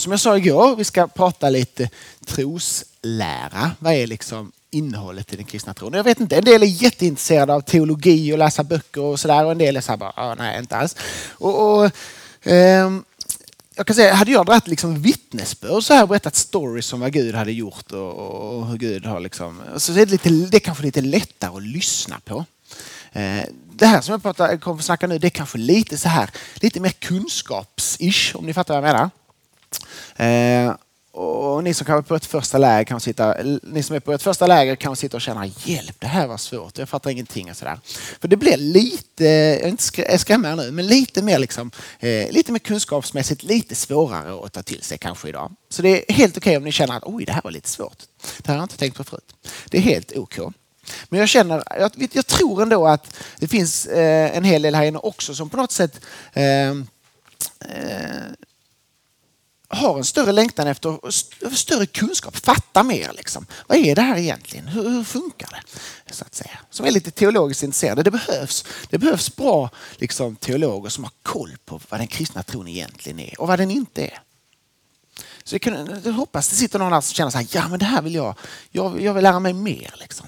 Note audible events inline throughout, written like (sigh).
som jag sa igår, vi ska prata lite troslära. Vad är liksom innehållet i den kristna tron? Jag vet inte, en del är jätteintresserade av teologi och läsa böcker och sådär och en del är så här bara, ah, nej inte alls. Och, och ehm, jag kan säga, hade jag dragit liksom vittnesbörd så här berättat stories om vad Gud hade gjort och, och hur Gud har liksom, så är det, lite, det är kanske lite lättare att lyssna på. Eh, det här som jag pratar, kommer att snacka nu, det är kanske lite så här, lite mer kunskaps-ish om ni fattar vad jag menar. Eh, och ni som kanske på ett första läger kan sitta, ni som är på ett första läger kan sitta och känna hjälp, det här var svårt, jag fattar ingenting och sådär. För det blir lite, jag är inte skrämmer nu, men lite mer liksom, eh, lite mer kunskapsmässigt, lite svårare att ta till sig kanske idag. Så det är helt okej okay om ni känner att oj, det här var lite svårt. Det här har jag inte tänkt på förut. Det är helt okej. Okay. Men jag känner, jag, jag, tror ändå att det finns eh, en hel del här inne också som på något sätt eh, eh, har en större längtan efter större kunskap, fatta mer. Liksom. Vad är det här egentligen? Hur, hur, funkar det? Så att säga. Som är lite teologiskt intresserade. Det behövs, det behövs bra liksom, teologer som har koll på vad den kristna tron egentligen är och vad den inte är. Så jag, kan, jag hoppas det sitter någon här som känner så här, ja men det här vill jag, jag, jag vill lära mig mer. Liksom.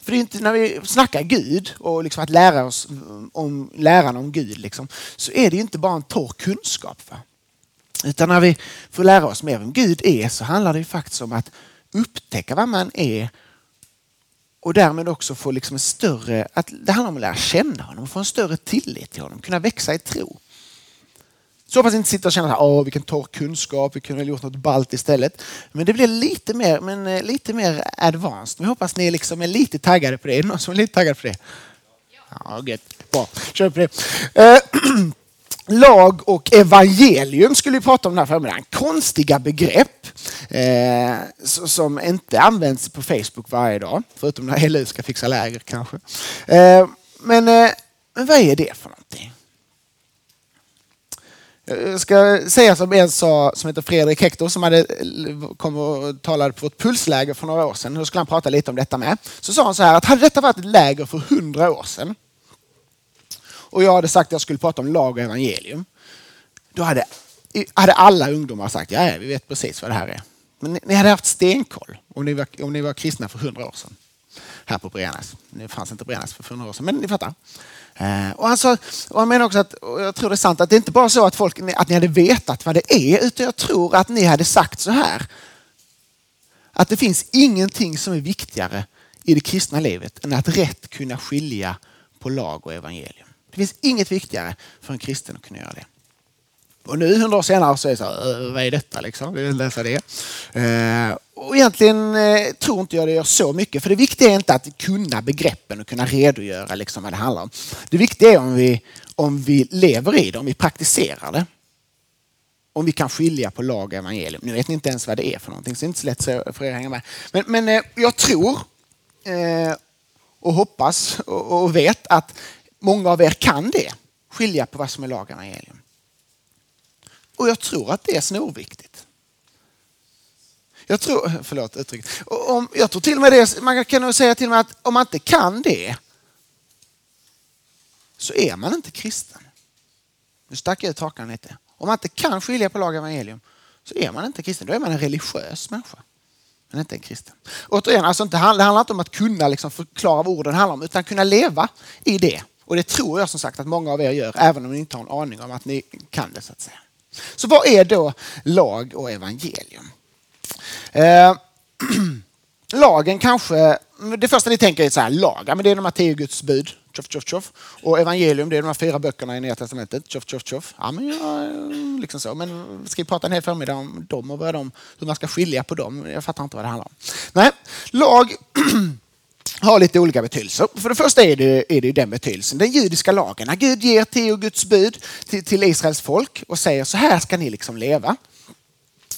För det är inte, när vi snackar Gud och liksom att lära oss om läran om Gud liksom, så är det inte bara en torr kunskap. Va? Utan när vi får lära oss mer om Gud är så handlar det faktiskt om att upptäcka vad man är och därmed också få liksom en större, att det handlar om att lära känna honom, få en större tillit till honom, kunna växa i tro. Så hoppas inte sitta och känna att vi vilken torr kunskap, vi kunde ha gjort något balt istället. Men det blir lite mer, men eh, lite mer advanced. Vi hoppas ni liksom är lite taggade på det. Är det någon som är lite taggad på det? Ja, gött. Bra, kör på det. Eh, (clears throat) Lag och evangelium skulle vi prata om den här förmiddagen. Konstiga begrepp eh, som inte används på Facebook varje dag. Förutom när LU ska fixa läger kanske. Eh, men, eh, men vad är det för någonting? Jag ska säga som en sa som heter Fredrik Hector som hade, kom och talade på ett pulsläger för några år sedan. Då skulle han prata lite om detta med. Så sa han så här att hade detta varit ett läger för hundra år sedan och jag hade sagt att jag skulle prata om lag och evangelium. Då hade, hade alla ungdomar sagt ja, vi vet precis vad det här är. Men ni, ni hade haft stenkoll om ni, var, om ni var kristna för hundra år sedan. Här på Brenäs. Det fanns inte Brenäs för hundra år sedan, men ni fattar. Eh, och, alltså, och jag menar också att, och jag tror det är sant, att det är inte bara så att, folk, att ni hade vetat vad det är, utan jag tror att ni hade sagt så här. Att det finns ingenting som är viktigare i det kristna livet än att rätt kunna skilja på lag och evangelium. Det finns inget viktigare för en kristen att kunna göra det. Och nu hundra år senare så är det så här, vad är detta liksom? Vi vill läsa det. Eh, och egentligen eh, tror inte jag det gör så mycket, för det viktiga är inte att kunna begreppen och kunna redogöra liksom vad det handlar om. Det viktiga är om vi, om vi lever i det, om vi praktiserar det. Om vi kan skilja på lag och evangelium. Nu vet ni inte ens vad det är för någonting, så det är inte så lätt för er att hänga med. Men, men eh, jag tror eh, och hoppas och vet att Många av er kan det, skilja på vad som är lag och evangelium. Och jag tror att det är snorviktigt. Jag tror, (laughs) förlåt uttrycket. Om, jag tror till och med det, man kan nog säga till och med att om man inte kan det så är man inte kristen. Nu stack jag ut hakan lite. Om man inte kan skilja på lag och evangelium så är man inte kristen. Då är man en religiös människa. Men inte en kristen. Återigen, alltså inte, det handlar inte om att kunna liksom förklara vad orden handlar om utan kunna leva i det. Och det tror jag som sagt att många av er gör, även om ni inte har en aning om att ni kan det. Så att säga. Så vad är då lag och evangelium? Eh, (clears throat) lagen kanske, det första ni tänker är så här, lag, men det är de här tio Guds bud. Tjoff, tjoff, tjoff. Och evangelium, det är de här fyra böckerna i Nya Testamentet. Tjoff, tjoff, tjoff. Ja, men, ja, liksom så. men ska vi prata en hel förmiddag om dem och vad de, hur man ska skilja på dem? Jag fattar inte vad det handlar om. Nej, lag (clears throat) har lite olika betydelser. För det första är det, är det den betydelsen, den judiska lagen. När Gud ger tio Guds bud till, till Israels folk och säger så här ska ni liksom leva.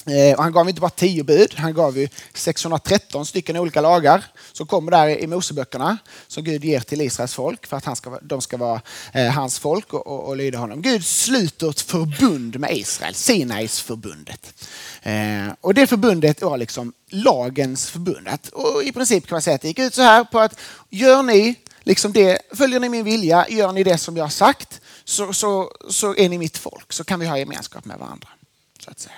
Eh, och han gav inte bara tio bud, han gav ju 613 stycken olika lagar som kommer där i Moseböckerna som Gud ger till Israels folk för att han ska, de ska vara eh, hans folk och, och, och lyda honom. Gud sluter ett förbund med Israel, Sinais förbundet. Eh, och det förbundet var liksom lagens förbund. och I princip kan man säga att det gick ut så här på att gör ni liksom det, följer ni min vilja, gör ni det som jag har sagt så, så, så är ni mitt folk, så kan vi ha gemenskap med varandra. Så att säga.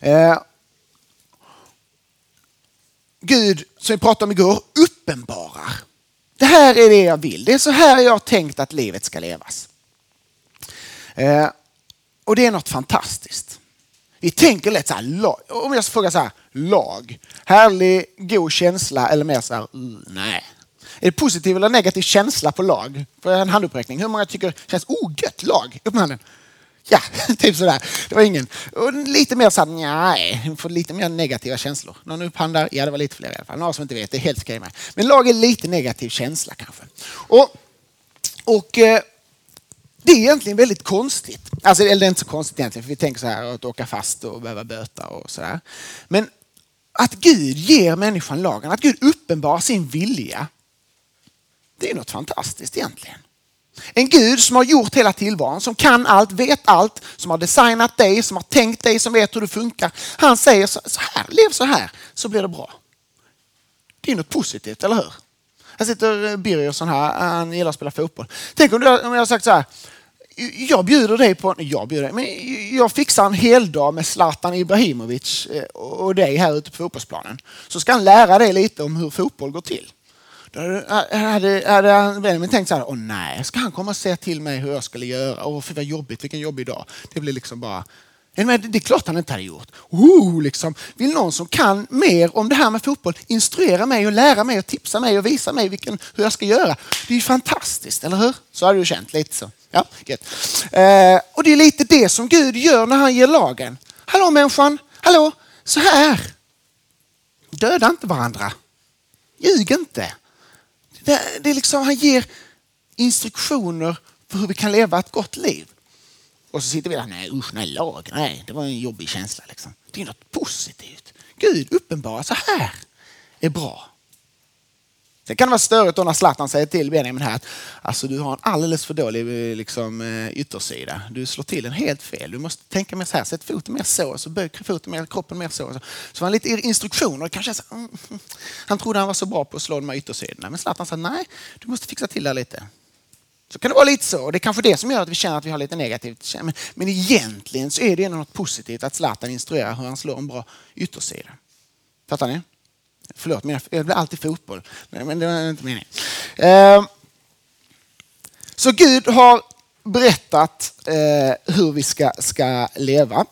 Eh, Gud, som vi pratade om igår, uppenbarar. Det här är det jag vill. Det är så här jag har tänkt att livet ska levas. Eh, och det är något fantastiskt. Vi tänker lätt så här, om jag frågar så här, lag, härlig, god känsla eller mer så här, mm, nej. Är det positiv eller negativ känsla på lag? För en handuppräckning. Hur många tycker känns, oh gött lag? Upp med handen. Ja, (laughs) typ sådär. Det var ingen. Och lite mer såhär, nej, får lite mer negativa känslor. Någon upphandlar? Ja, det var lite fler i alla fall. Några som inte vet, det är helt okej med. Men lag är lite negativ känsla kanske. Och, och eh, det är egentligen väldigt konstigt. Alltså, eller det är inte så konstigt egentligen, för vi tänker så här att åka fast och behöva böta och sådär. Men att Gud ger människan lagen, att Gud uppenbarar sin vilja, det är något fantastiskt egentligen. En Gud som har gjort hela tillvaron, som kan allt, vet allt, som har designat dig, som har tänkt dig, som vet hur du funkar. Han säger så här, lev så här så blir det bra. Det är något positivt, eller hur? Här sitter eh, Birgersson här, han gillar att spela fotboll. Tänk om, du, om jag har sagt så här, jag bjuder dig på, jag bjuder dig, men jag fixar en hel dag med Zlatan Ibrahimovic eh, och dig här ute på fotbollsplanen. Så ska han lära dig lite om hur fotboll går till. Då hade, hade Benjamin tänkt så här, åh nej, ska han komma och säga till mig hur jag skulle göra? Åh, för vad jobbigt, vilken jobbig dag. Det blir liksom bara, men det är klart han inte hade gjort. Oh, liksom. Vill någon som kan mer om det här med fotboll instruera mig och lära mig och tipsa mig och visa mig vilken, hur jag ska göra. Det är ju fantastiskt, eller hur? Så har du känt lite så. Ja, eh, och det är lite det som Gud gör när han ger lagen. Hallå människan, hallå, så här. Döda inte varandra. Ljug inte. Det, det är liksom, han ger instruktioner för hur vi kan leva ett gott liv. Och så sitter vi där, nej usch, nej lag, nej, det var en jobbig känsla. Liksom. Det är något positivt. Gud uppenbarar, så här är bra. Sen kan det vara störigt när Zlatan säger till Benjamin här att alltså, du har en alldeles för dålig eh, liksom, eh, yttersida. Du slår till den helt fel. Du måste tänka mer så här, sätt foten mer så, så böj foten mer, kroppen mer så. Så, så var lite instruktioner. Kanske så, mm, mm, han trodde han var så bra på att slå de här yttersidorna. Men Zlatan sa nej, du måste fixa till det lite. Så kan det vara lite så. Det är kanske det som gör att vi känner att vi har lite negativt. Men, men egentligen så är det något positivt att Zlatan instruerar hur han slår en bra yttersida. Fattar ni? Förlåt, men det blir alltid fotboll. Men det var inte meningen. Ehm, så Gud har berättat eh, hur vi ska, ska leva.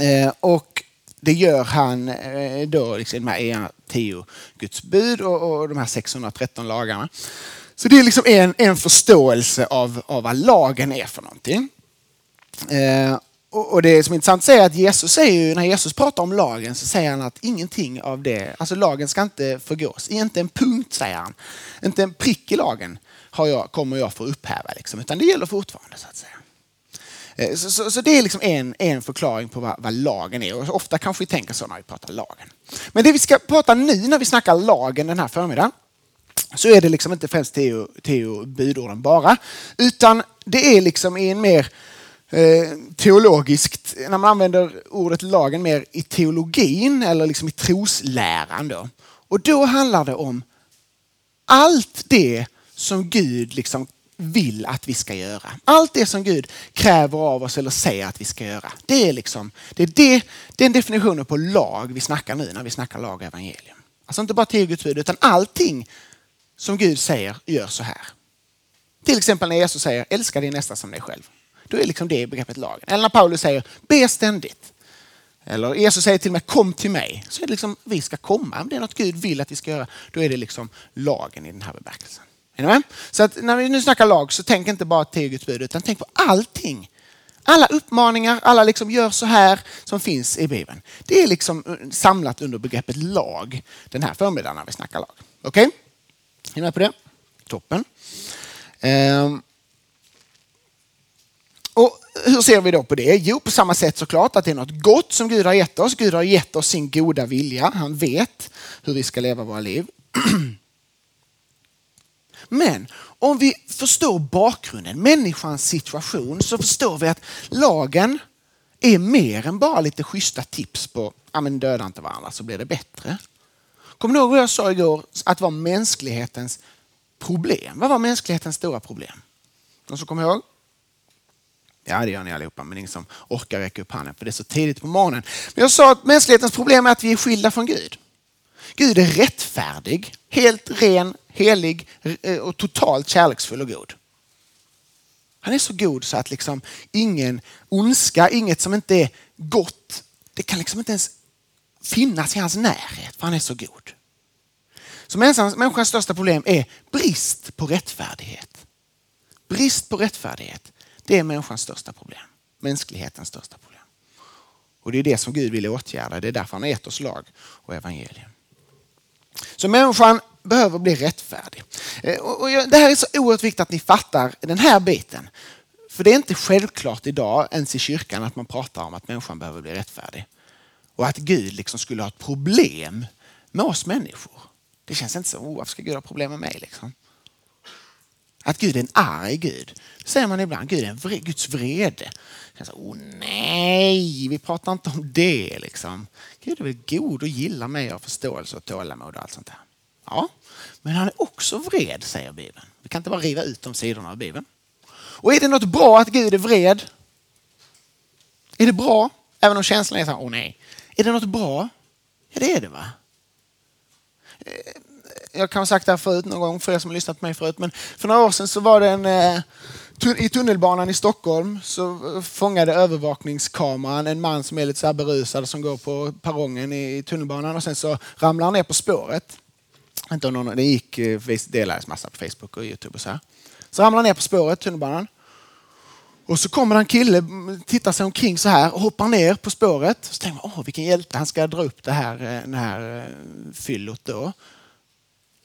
Eh, och det gör han eh, då liksom med tio Guds bud och, de här 613 lagarna. Så det är liksom en, en förståelse av, av vad lagen är för någonting. Och det som är intressant att säga är att Jesus säger ju, när Jesus pratar om lagen så säger han att ingenting av det, alltså lagen ska inte förgås. Inte en punkt säger han. Inte en prick i lagen har jag, kommer jag få upphäva liksom, utan det gäller fortfarande så att säga. Eh, så, så, så, det är liksom en, en förklaring på vad, vad, lagen är. Och ofta kanske vi tänker så när vi pratar lagen. Men det vi ska prata nu när vi snackar lagen den här förmiddagen så är det liksom inte främst teo, teo budorden bara. Utan det är liksom i en mer Eh, teologiskt, när man använder ordet lagen mer i teologin eller liksom i trosläran. Då. Och då handlar det om allt det som Gud liksom vill att vi ska göra. Allt det som Gud kräver av oss eller säger att vi ska göra. Det är, liksom, det är det, den definitionen på lag vi snackar nu när vi snackar lag och evangelium. Alltså inte bara tio Guds bud utan allting som Gud säger, gör så här. Till exempel när Jesus säger älska din nästa som dig själv. Då är liksom det begreppet lagen. Eller när Paulus säger be ständigt. Eller Jesus säger till och med kom till mig. Så är det liksom vi ska komma. Om det är något Gud vill att vi ska göra, då är det liksom lagen i den här bemärkelsen. Så att när vi nu snackar lag så tänk inte bara till Guds bud utan tänk på allting. Alla uppmaningar, alla liksom gör så här som finns i Bibeln. Det är liksom eh, samlat under begreppet lag den här förmiddagen när vi snackar lag. Okej? Okay? Är ni med på det? Toppen. Um, och hur ser vi då på det? Jo, på samma sätt såklart att det är något gott som Gud har gett oss. Gud har gett oss sin goda vilja. Han vet hur vi ska leva våra liv. (clears throat) Men om vi förstår bakgrunden, människans situation, så förstår vi att lagen är mer än bara lite schyssta tips på ja, men döda inte varandra så blir det bättre. Kommer du ihåg vad jag sa igår? Att var mänsklighetens problem. Vad var mänsklighetens stora problem? Någon som kommer ihåg? Ja, det gör ni allihopa, men ingen som orkar räcka upp handen för det är så tidigt på morgonen. Men jag sa att mänsklighetens problem är att vi är skilda från Gud. Gud är rättfärdig, helt ren, helig eh, och totalt kärleksfull och god. Han är så god så att liksom ingen ondska, inget som inte är gott, det kan liksom inte ens finnas i hans närhet för han är så god. Så människans största problem är brist på rättfärdighet. Brist på rättfärdighet, det är människans största problem. Mänsklighetens största problem. Och det är det som Gud vill åtgärda. Det är därför han har gett oss lag och evangelium. Så människan behöver bli rättfärdig. Eh, och det här är så oerhört viktigt att ni fattar den här biten. För det är inte självklart idag ens i kyrkan att man pratar om att människan behöver bli rättfärdig. Och att Gud liksom skulle ha ett problem med oss människor. Det känns inte så, oh, varför ska Gud ha problem med mig? Liksom? Att Gud är en arg Gud. Det säger man ibland, Gud är en vre, Guds vrede. Så, oh, nej, vi pratar inte om det. Liksom. Gud är väl god och gillar mig och förståelse och tålamod och allt sånt där. Ja, men han är också vred, säger Bibeln. Vi kan inte bara riva ut de sidorna av Bibeln. Och är det något bra att Gud är vred? Är det bra? Även om känslan är så här, åh nej. Är det något bra? Ja, det är det va? Eh, jag kan ha sagt det här förut någon gång för er som har lyssnat på mig förut, men för några år sedan så var det en eh, i tunnelbanan i Stockholm så eh, fångade övervakningskameran en man som är lite så här berusad som går på perrongen i tunnelbanan och sen så ramlar han ner på spåret. Inte någon, det gick, eh, delades massa på Facebook och Youtube och så här. Så ramlar han ner på spåret, tunnelbanan. Och så kommer en kille, mm, tittar sig omkring så här och hoppar ner på spåret. Så tänker man, åh vilken hjälte, han ska dra upp det här, det här fyllot då.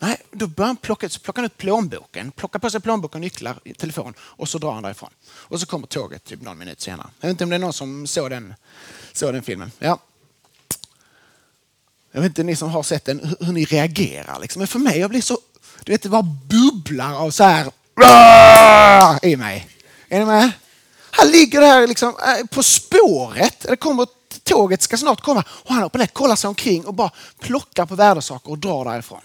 Nej, då börjar han plocka, så plockar han ut plånboken, plockar på sig plånboken, nycklar, telefon och så drar han därifrån. Och så kommer tåget typ någon minut senare. Jag vet inte om det är någon som såg den, såg den filmen. Ja. Jag vet inte ni som har sett den, hur, hur ni reagerar. Liksom. Men för mig, jag blir så, du vet det bara bubblar av så här i mig. Är ni med? Han ligger där liksom, eh, på spåret. Det kommer, tåget ska snart komma och han hoppar ner, kollar sig omkring och bara plockar på värdesaker och drar därifrån.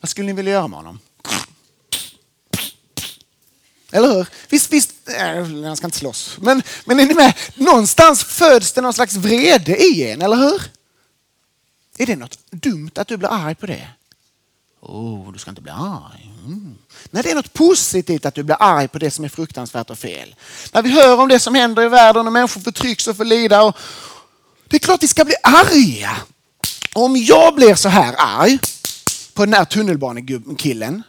Vad skulle ni vilja göra med honom? Eller hur? Visst, visst, äh, han ska inte slåss. Men, men är ni med? Någonstans föds det någon slags vrede i en, eller hur? Är det något dumt att du blir arg på det? Oh, du ska inte bli arg. Mm. Nej, det är något positivt att du blir arg på det som är fruktansvärt och fel. När vi hör om det som händer i världen och människor förtrycks och får lida. Och... Det är klart vi ska bli arga. Om jag blir så här arg på den här tunnelbanekillen.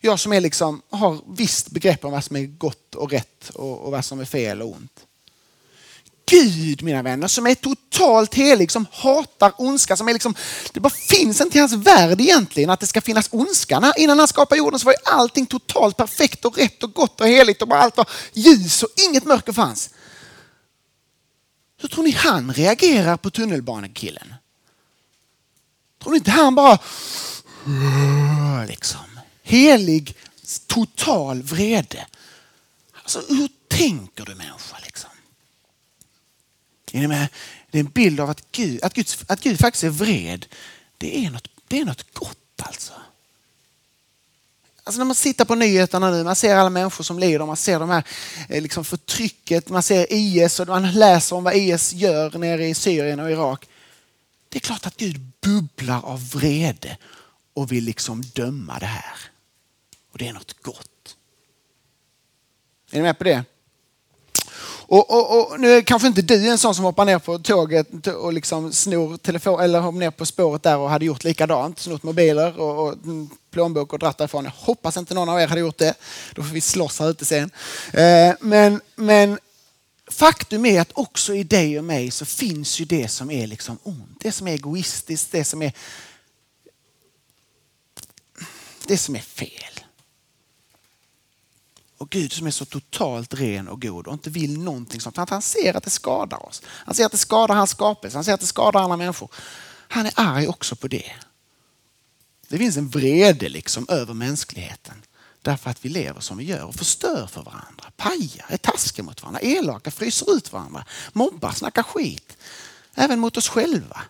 Jag som är liksom, har visst begrepp om vad som är gott och rätt och, och vad som är fel och ont. Gud mina vänner som är totalt helig, som hatar ondska. Som är liksom, det bara finns inte i hans värld egentligen att det ska finnas ondska. Innan han skapade jorden så var allting totalt perfekt och rätt och gott och heligt och bara allt var ljus och inget mörker fanns. Hur tror ni han reagerar på tunnelbanekillen? Tror ni inte han bara liksom helig, total vrede? Alltså hur tänker du människa liksom? Är ni med? Det är en bild av att Gud, att Gud, att Gud faktiskt är vred. Det är, något, det är något gott alltså. Alltså när man sitter på nyheterna nu, man ser alla människor som lider, man ser de här eh, liksom förtrycket, man ser IS och man läser om vad IS gör nere i Syrien och Irak. Det är klart att Gud bubblar av vrede och vill liksom döma det här. Och det är något gott. Är ni med på det? Och, och, och, nu är kanske inte du en sån som hoppar ner på tåget och liksom snor telefon eller hoppar ner på spåret där och hade gjort likadant. Snott mobiler och, och plånbok och dratt därifrån. Jag hoppas inte någon av er hade gjort det. Då får vi slåss här ute sen. Eh, men, men faktum är att också i dig och mig så finns ju det som är liksom ont. Det som är egoistiskt, det som är, det som är fel. Och Gud som är så totalt ren och god och inte vill någonting sånt. För han ser att det skadar oss. Han ser att det skadar hans skapelse. Han ser att det skadar andra människor. Han är arg också på det. Det finns en vrede liksom över mänskligheten. Därför att vi lever som vi gör och förstör för varandra. Pajar, är taskiga mot varandra, elaka, fryser ut varandra, mobbar, snackar skit. Även mot oss själva.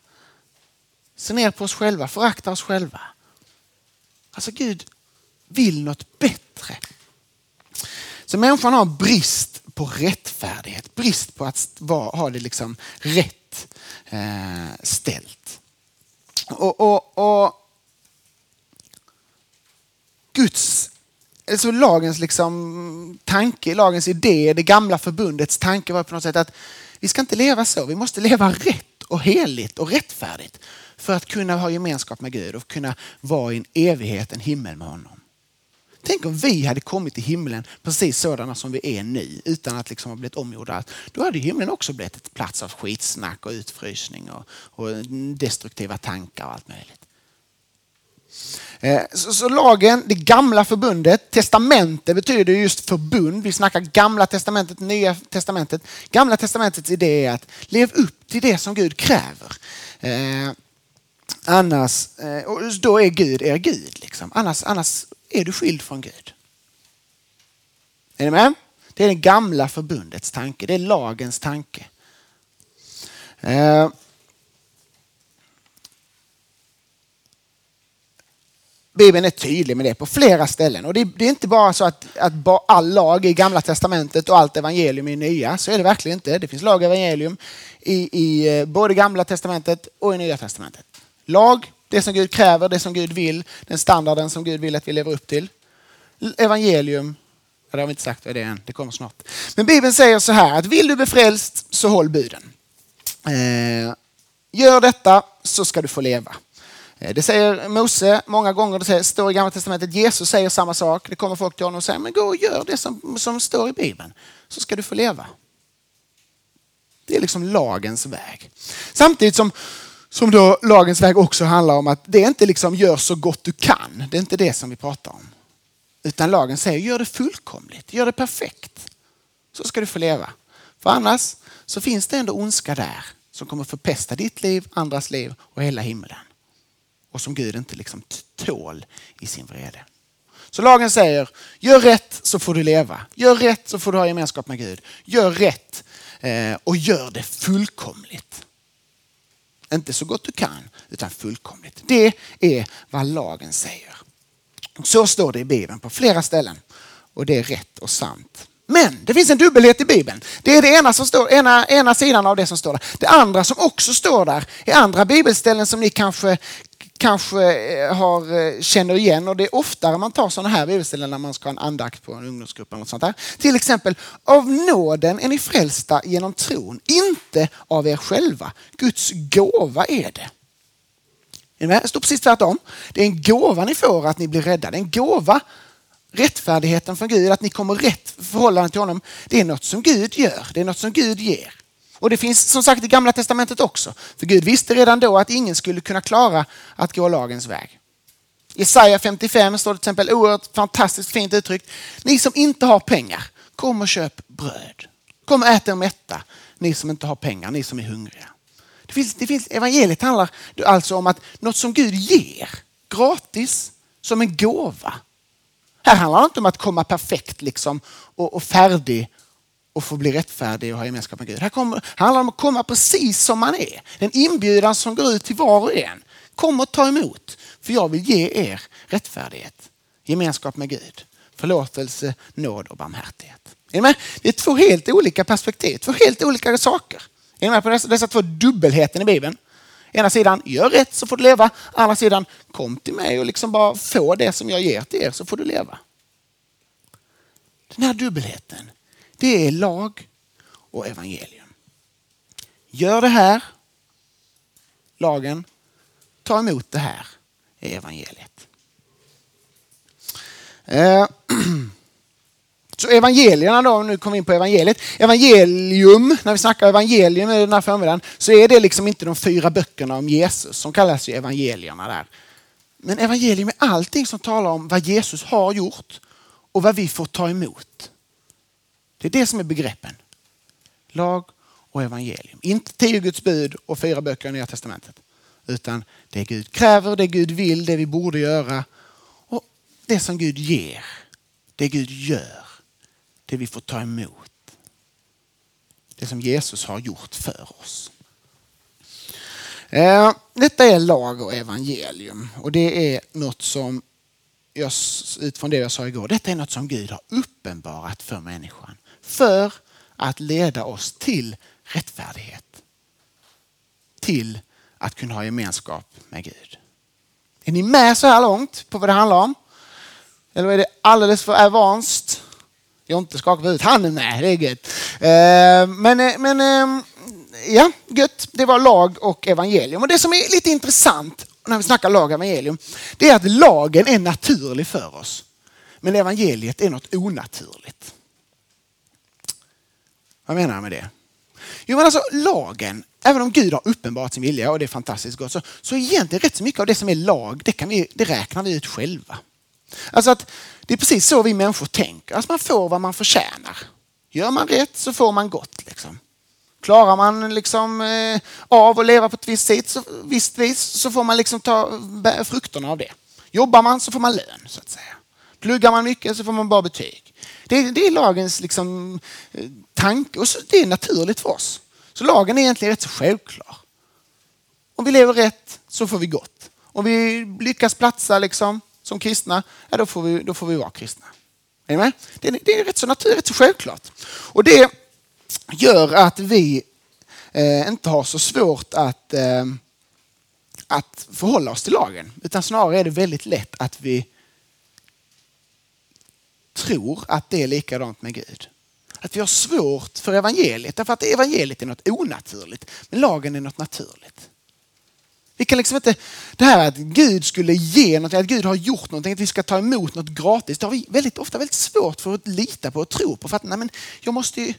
Ser ner på oss själva, föraktar oss själva. Alltså Gud vill något bättre. Så människan har brist på rättfärdighet, brist på att ha det liksom rätt eh, ställt. Och, och, och Guds, alltså lagens liksom tanke, lagens idé, det gamla förbundets tanke var på något sätt att vi ska inte leva så, vi måste leva rätt och heligt och rättfärdigt för att kunna ha gemenskap med Gud och kunna vara i en evighet, en himmel med honom. Tänk om vi hade kommit till himlen precis sådana som vi är nu utan att liksom ha blivit omgjorda. Då hade himlen också blivit ett plats av skitsnack och utfrysning och, och destruktiva tankar och allt möjligt. Eh, så, så, lagen, det gamla förbundet, testamentet betyder just förbund. Vi snackar gamla testamentet, nya testamentet. Gamla testamentets idé är att leva upp till det som Gud kräver. Eh, annars, eh, och då är Gud er Gud. Liksom. Annars, annars är du skild från Gud. Är ni med? Det är det gamla förbundets tanke. Det är lagens tanke. Eh, Bibeln är tydlig med det på flera ställen. Och det, är inte bara så att, att all lag i gamla testamentet och allt evangelium är nya. Så är det verkligen inte. Det finns lag och evangelium i, i eh, både gamla testamentet och i nya testamentet. Lag, det som Gud kräver, det som Gud vill, den standarden som Gud vill att vi lever upp till. Evangelium, det har vi inte sagt vad det är än, det kommer snart. Men Bibeln säger så här att vill du bli frälst så håll buden. Eh, gör detta så ska du få leva. Eh, det säger Mose många gånger, det står i Gamla Testamentet. Jesus säger samma sak. Det kommer folk till honom och säger, men gå och gör det som, som står i Bibeln, så ska du få leva. Det är liksom lagens väg. Samtidigt som, som då lagens väg också handlar om att det inte liksom gör så gott du kan. Det är inte det som vi pratar om. Utan lagen säger, gör det fullkomligt, gör det perfekt. Så ska du få leva. För annars så finns det ändå ondska där som kommer förpesta ditt liv, andras liv och hela himlen och som Gud inte liksom tål i sin vrede. Så lagen säger, gör rätt så får du leva. Gör rätt så får du ha gemenskap med Gud. Gör rätt eh, och gör det fullkomligt. Inte så gott du kan, utan fullkomligt. Det är vad lagen säger. Så står det i Bibeln på flera ställen. Och det är rätt och sant. Men det finns en dubbelhet i Bibeln. Det är det ena, som står, ena, ena sidan av det som står där. Det andra som också står där är andra bibelställen som ni kanske kanske eh, har, eh, känner igen och det är oftare man tar sådana här bibelställen när man ska ha en andakt på en ungdomsgrupp. Eller något sånt där. Till exempel, av nåden är ni frälsta genom tron, inte av er själva. Guds gåva är det. Det står precis tvärtom. Det är en gåva ni får att ni blir räddade. En gåva, rättfärdigheten från Gud, att ni kommer rätt förhållande till honom. Det är något som Gud gör, det är något som Gud ger. Och det finns som sagt i gamla testamentet också. För Gud visste redan då att ingen skulle kunna klara att gå lagens väg. I Jesaja 55 står det till exempel oerhört fantastiskt fint uttryckt. Ni som inte har pengar, kom och köp bröd. Kom och ät er mätta, ni som inte har pengar, ni som är hungriga. Det finns, det finns, evangeliet handlar alltså om att något som Gud ger gratis som en gåva. Här handlar det inte om att komma perfekt liksom och, och färdig och få bli rättfärdig och ha gemenskap med Gud. Här kommer, handlar om att komma precis som man är. En inbjudan som går ut till var och en. Kom och ta emot, för jag vill ge er rättfärdighet, gemenskap med Gud, förlåtelse, nåd och barmhärtighet. Är med? Det är två helt olika perspektiv, två helt olika saker. Är ni med på dessa, dessa två dubbelheten i Bibeln? Ena sidan, gör rätt så får du leva. Andra sidan, kom till mig och liksom bara få det som jag ger till er så får du leva. Den här dubbelheten, det är lag och evangelium. Gör det här, lagen. Ta emot det här, är evangeliet. Eh, (clears throat) så evangelierna då, nu kommer vi in på evangeliet. Evangelium, när vi snackar evangelium den här förmiddagen, så är det liksom inte de fyra böckerna om Jesus som kallas ju evangelierna där. Men evangelium är allting som talar om vad Jesus har gjort och vad vi får ta emot. Det är det som är begreppen. Lag och evangelium. Inte tio Guds bud och fyra böcker i Nya Testamentet. Utan det Gud kräver, det Gud vill, det vi borde göra och det som Gud ger. Det Gud gör. Det vi får ta emot. Det som Jesus har gjort för oss. Eh, detta är lag och evangelium och det är något som utifrån det jag sa igår, detta är något som Gud har uppenbarat för människan. För att leda oss till rättfärdighet. Till att kunna ha gemenskap med Gud. Är ni med så här långt på vad det handlar om? Eller är det alldeles för advanced? Jonte skakar på huvudet. Han är med, det är gött. Eh, men, eh, men eh, ja, gött. Det var lag och evangelium. Och det som är lite intressant när vi snackar lag och evangelium, det är att lagen är naturlig för oss. Men evangeliet är något onaturligt. Vad menar jag med det? Jo men alltså lagen, även om Gud har uppenbarat sin vilja och det är fantastiskt gott, så, så egentligen rätt så mycket av det som är lag, det, kan vi, det räknar vi ut själva. Alltså att det är precis så vi människor tänker, alltså man får vad man förtjänar. Gör man rätt så får man gott. Liksom. Klarar man liksom, eh, av att leva på ett visst, sätt, så, visst vis så får man liksom ta frukterna av det. Jobbar man så får man lön så att säga. Pluggar man mycket så får man bra betyg. Det, det är lagens liksom, eh, tanke och så, det är naturligt för oss. Så lagen är egentligen rätt så självklar. Om vi lever rätt så får vi gott. Om vi lyckas platsa liksom, som kristna, ja, då, får vi, då får vi vara kristna. Är ni med? Det, är, det är rätt så naturligt, rätt så självklart. Och det gör att vi eh, inte har så svårt att, eh, att förhålla oss till lagen. Utan snarare är det väldigt lätt att vi tror att det är likadant med Gud. Att vi har svårt för evangeliet därför att evangeliet är något onaturligt. Men lagen är något naturligt. Vi kan liksom inte, det här att Gud skulle ge något, att Gud har gjort någonting, att vi ska ta emot något gratis. Det har vi väldigt ofta väldigt svårt för att lita på och tro på. För att nej, men jag måste ju,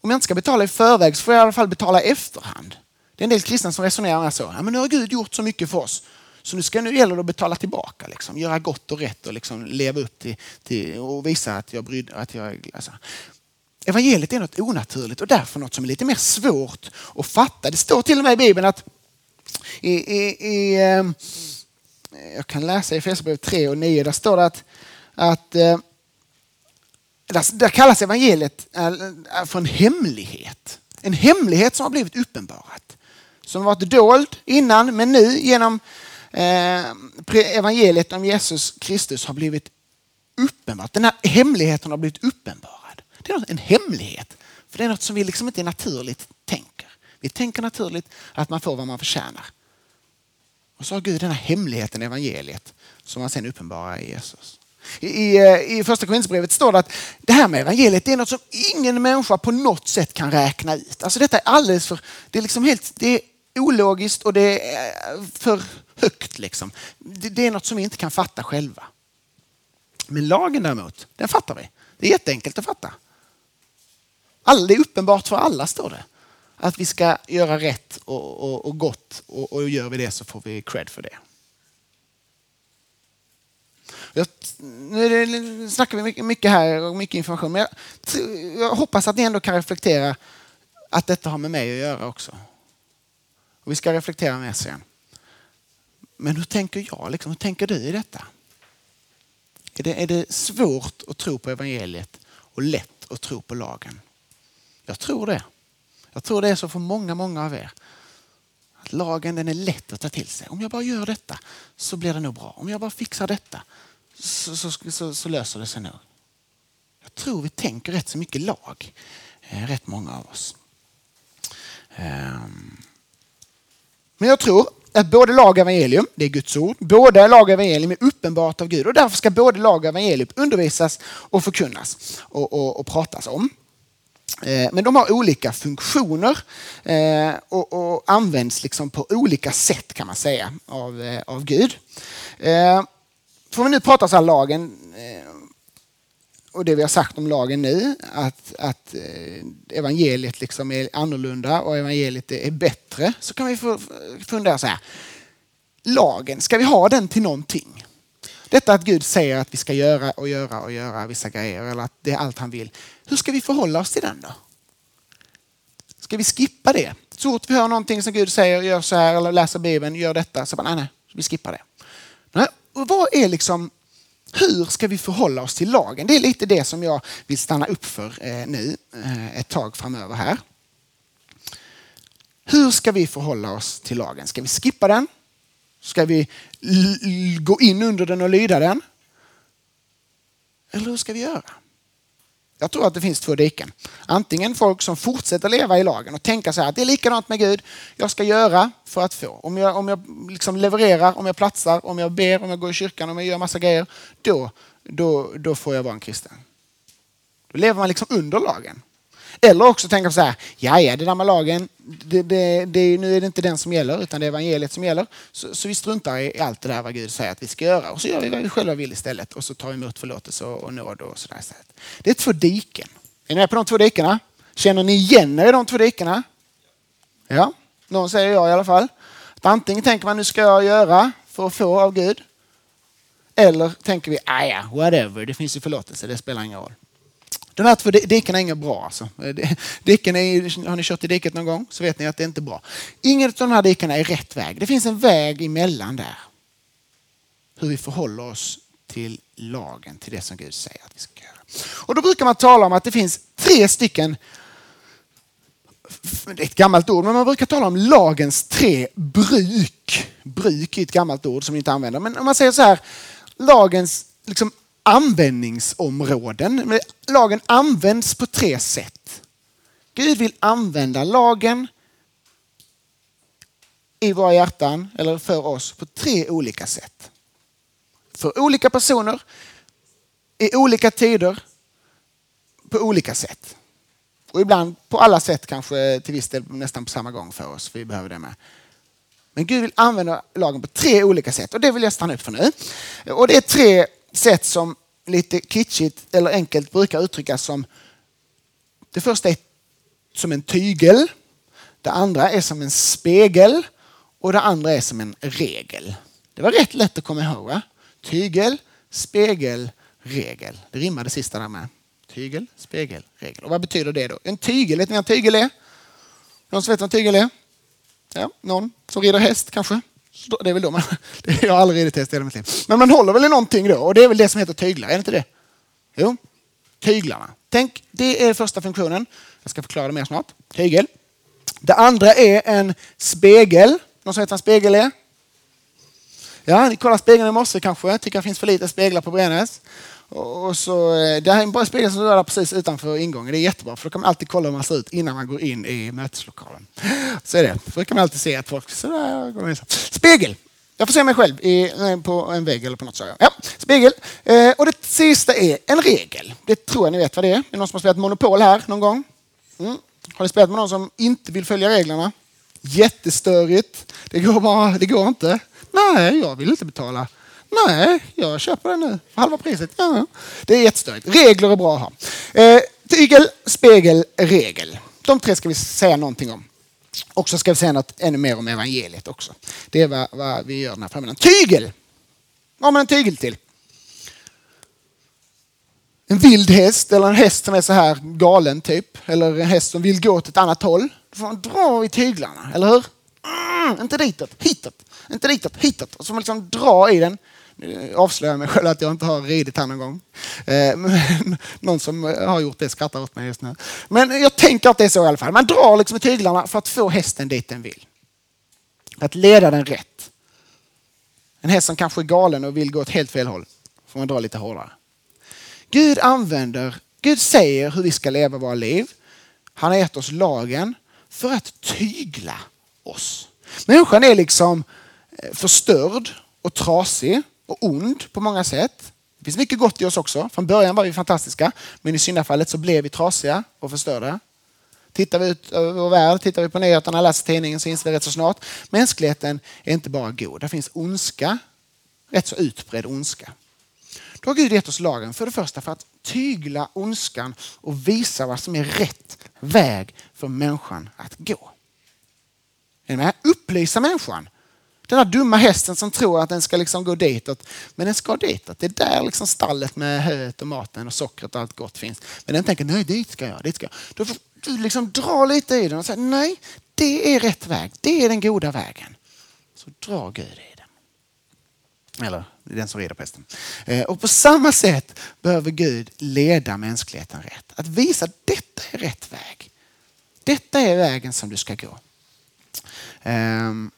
om jag inte ska betala i förväg så får jag i alla fall betala i efterhand. Det är en del kristna som resonerar så. Ja, men nu har Gud gjort så mycket för oss. Så nu ska nu gäller det att betala tillbaka. Liksom. Göra gott och rätt och liksom leva upp till, till och visa att jag brydde att jag alltså. Evangeliet är något onaturligt och därför något som är lite mer svårt att fatta. Det står till och med i Bibeln att i, i, i ehm, jag kan läsa i Efesierbrevet 3 och 9, där står det att, att eh, där, där kallas evangeliet eh, för en hemlighet. En hemlighet som har blivit uppenbarat. Som varit dold innan, men nu genom eh, evangeliet om Jesus Kristus har blivit uppenbart. Den här hemligheten har blivit uppenbarad. Det är en hemlighet. För det är något som vi liksom inte naturligt tänker. Vi tänker naturligt att man får vad man förtjänar. Och så har Gud den här hemligheten i evangeliet som han sen uppenbarar i Jesus. I, eh, I första Korinthierbrevet står det att det här med evangeliet det är något som ingen människa på något sätt kan räkna ut. Alltså detta är alldeles för, det är liksom helt, det är ologiskt och det är eh, för högt. Liksom. Det, är något som vi inte kan fatta själva. Men lagen däremot, den fattar vi. Det är jätteenkelt att fatta. All, det är uppenbart för alla står det. Att vi ska göra rätt och, och, och gott och, och gör vi det så får vi cred för det. Jag, nu snackar vi mycket här och mycket information, men jag, jag, hoppas att ni ändå kan reflektera att detta har med mig att göra också. Och vi ska reflektera mer sen. Men hur tänker jag? Liksom, hur tänker du i detta? Är det, är det svårt att tro på evangeliet och lätt att tro på lagen? Jag tror det. Jag tror det är så för många, många av er. Att lagen den är lätt att ta till sig. Om jag bara gör detta så blir det nog bra. Om jag bara fixar detta så, så, så, så löser det sig nog. Jag tror vi tänker rätt så mycket lag, eh, rätt många av oss. Um. Men jag tror att både lag och evangelium, det är Guds ord, både lag och evangelium är uppenbart av Gud och därför ska både lag och evangelium undervisas och förkunnas och, och, och pratas om. Eh, men de har olika funktioner eh, och, och, används liksom på olika sätt kan man säga av, eh, av Gud. Får vi nu prata så här lagen och det vi har sagt om lagen nu, att, att eh, evangeliet liksom är annorlunda och evangeliet är bättre, så kan vi fundera så här. Lagen, ska vi ha den till någonting? Detta att Gud säger att vi ska göra och göra och göra vissa grejer eller att det är allt han vill. Hur ska vi förhålla oss till den då? Ska vi skippa det? Så fort vi hör någonting som Gud säger, gör så här eller läser Bibeln, gör detta, så bara, nej, nej, vi skippar det. Nej, och vad är liksom, hur ska vi förhålla oss till lagen? Det är lite det som jag vill stanna upp för eh, nu eh, ett tag framöver här. Hur ska vi förhålla oss till lagen? Ska vi skippa den? Ska vi gå in under den och lyda den? Eller hur ska vi göra? Jag tror att det finns två diken. Antingen folk som fortsätter leva i lagen och tänka så här att det är likadant med Gud. Jag ska göra för att få. Om jag, om jag liksom levererar, om jag platsar, om jag ber, om jag går i kyrkan, om jag gör massa grejer. Då, då, då får jag vara en kristen. Då lever man liksom under lagen. Eller också tänka så här, ja, ja det där med lagen, det, det, det, nu är det inte den som gäller utan det är evangeliet som gäller. Så, så vi struntar i allt det där vad Gud säger att vi ska göra och så gör vi vad vi själva vill istället och så tar vi emot förlåtelse och, och nåd och sådär istället. Det är två diken. Är ni med på de två dikena? Känner ni igen er i de två dikena? Ja, någon säger ja i alla fall. Att antingen tänker man nu ska jag göra för att få av Gud. Eller tänker vi, ah, ja, whatever, det finns ju förlåtelse, det spelar ingen roll. De här två dikena är inget bra. Alltså. Eh, diken är, har ni kört i diket någon gång så vet ni att det inte är bra. Ingen av de här dikena är rätt väg. Det finns en väg emellan där. Hur vi förhåller oss till lagen, till det som Gud säger att vi ska göra. Och då brukar man tala om att det finns tre stycken det är ett gammalt ord, men man brukar tala om lagens tre bruk. Bruk är ett gammalt ord som vi inte använder. Men om man säger så här, lagens liksom användningsområden. Lagen används på tre sätt. Gud vill använda lagen i våra hjärtan, eller för oss, på tre olika sätt. För olika personer, i olika tider, på olika sätt. Och ibland på alla sätt kanske till viss del nästan på samma gång för oss. Vi behöver det med. Men Gud vill använda lagen på tre olika sätt och det vill jag stanna upp för nu. Och det är tre sätt som lite kitschigt eller enkelt brukar uttryckas som det första är som en tygel, det andra är som en spegel och det andra är som en regel. Det var rätt lätt att komma ihåg. Va? Tygel, spegel, regel. Det rimmade sista där med. Tygel, spegel, regel. Och vad betyder det då? En tygel, vet ni vad en tygel är? Någon som vet vad en tygel är? Ja, någon som rider häst kanske? Det är väl då man, (laughs) jag har aldrig ridit i hela mitt liv. Men man håller väl i någonting då och det är väl det som heter tyglar, är det inte det? Jo, tyglarna. Tänk, det är första funktionen. Jag ska förklara det mer snart. Tygel. Det andra är en spegel. Någon som vet vad en spegel är? Ja, ni kollar spegeln i morse kanske. Tycker det finns för lite speglar på Brännäs. Och så, eh, det här är en bra spegel som står precis utanför ingången. Det är jättebra för då kan man alltid kolla hur man ser ut innan man går in i möteslokalen. Så är det. För då kan man alltid se att folk sådär. Spegel. Jag får se mig själv i, eh, på en vägg eller på något sådant. Ja, spegel. Eh, och det sista är en regel. Det tror jag ni vet vad det är. Är det någon som har spelat Monopol här någon gång? Mm. Har ni spelat med någon som inte vill följa reglerna? Jättestörigt. Det går, bara, det går inte. Nej, jag vill inte betala. Nej, jag köper den nu. Halva priset. Ja. Det är jättestörigt. Regler är bra att ha. Eh, tygel, spegel, regel. De tre ska vi säga någonting om. Och så ska vi säga något ännu mer om evangeliet också. Det är vad, vad vi gör den här förmiddagen. Tygel! Vad har man en tygel till? En vild häst eller en häst som är så här galen typ. Eller en häst som vill gå åt ett annat håll. Då får man dra i tyglarna, eller hur? Mm, inte ditåt, hitåt. Inte ditåt, hitåt. Och så får man liksom dra i den. Eh, avslöjar mig själv att jag inte har ridit här någon gång. Eh, men, (laughs) någon som eh, har gjort det skrattar åt mig just nu. Men jag tänker att det är så i alla fall. Man drar liksom i tyglarna för att få hästen dit den vill. För att leda den rätt. En häst som kanske är galen och vill gå åt helt fel håll får man dra lite hårdare. Gud använder, Gud säger hur vi ska leva våra liv. Han har gett oss lagen för att tygla oss. Människan är liksom förstörd och trasig och ond på många sätt. Det finns mycket gott i oss också. Från början var vi fantastiska, men i syndafallet så blev vi trasiga och förstörda. Tittar vi ut över vår värld, tittar vi på nyheterna, läser tidningen så inser vi rätt så snart mänskligheten är inte bara god. Det finns ondska, rätt så utbredd ondska. Då har Gud gett oss lagen för det första för att tygla ondskan och visa vad som är rätt väg för människan att gå. Är ni med? Upplysa människan den där dumma hästen som tror att den ska liksom gå ditåt. Men den ska ditåt. Det är där liksom stallet med höet och maten och sockret och allt gott finns. Men den tänker, nej dit ska jag, dit ska jag. Då får du liksom dra lite i den och säga, nej det är rätt väg. Det är den goda vägen. Så dra Gud i den. Eller den som rider på hästen. Eh, och på samma sätt behöver Gud leda mänskligheten rätt. Att visa att detta är rätt väg. Detta är vägen som du ska gå. Um,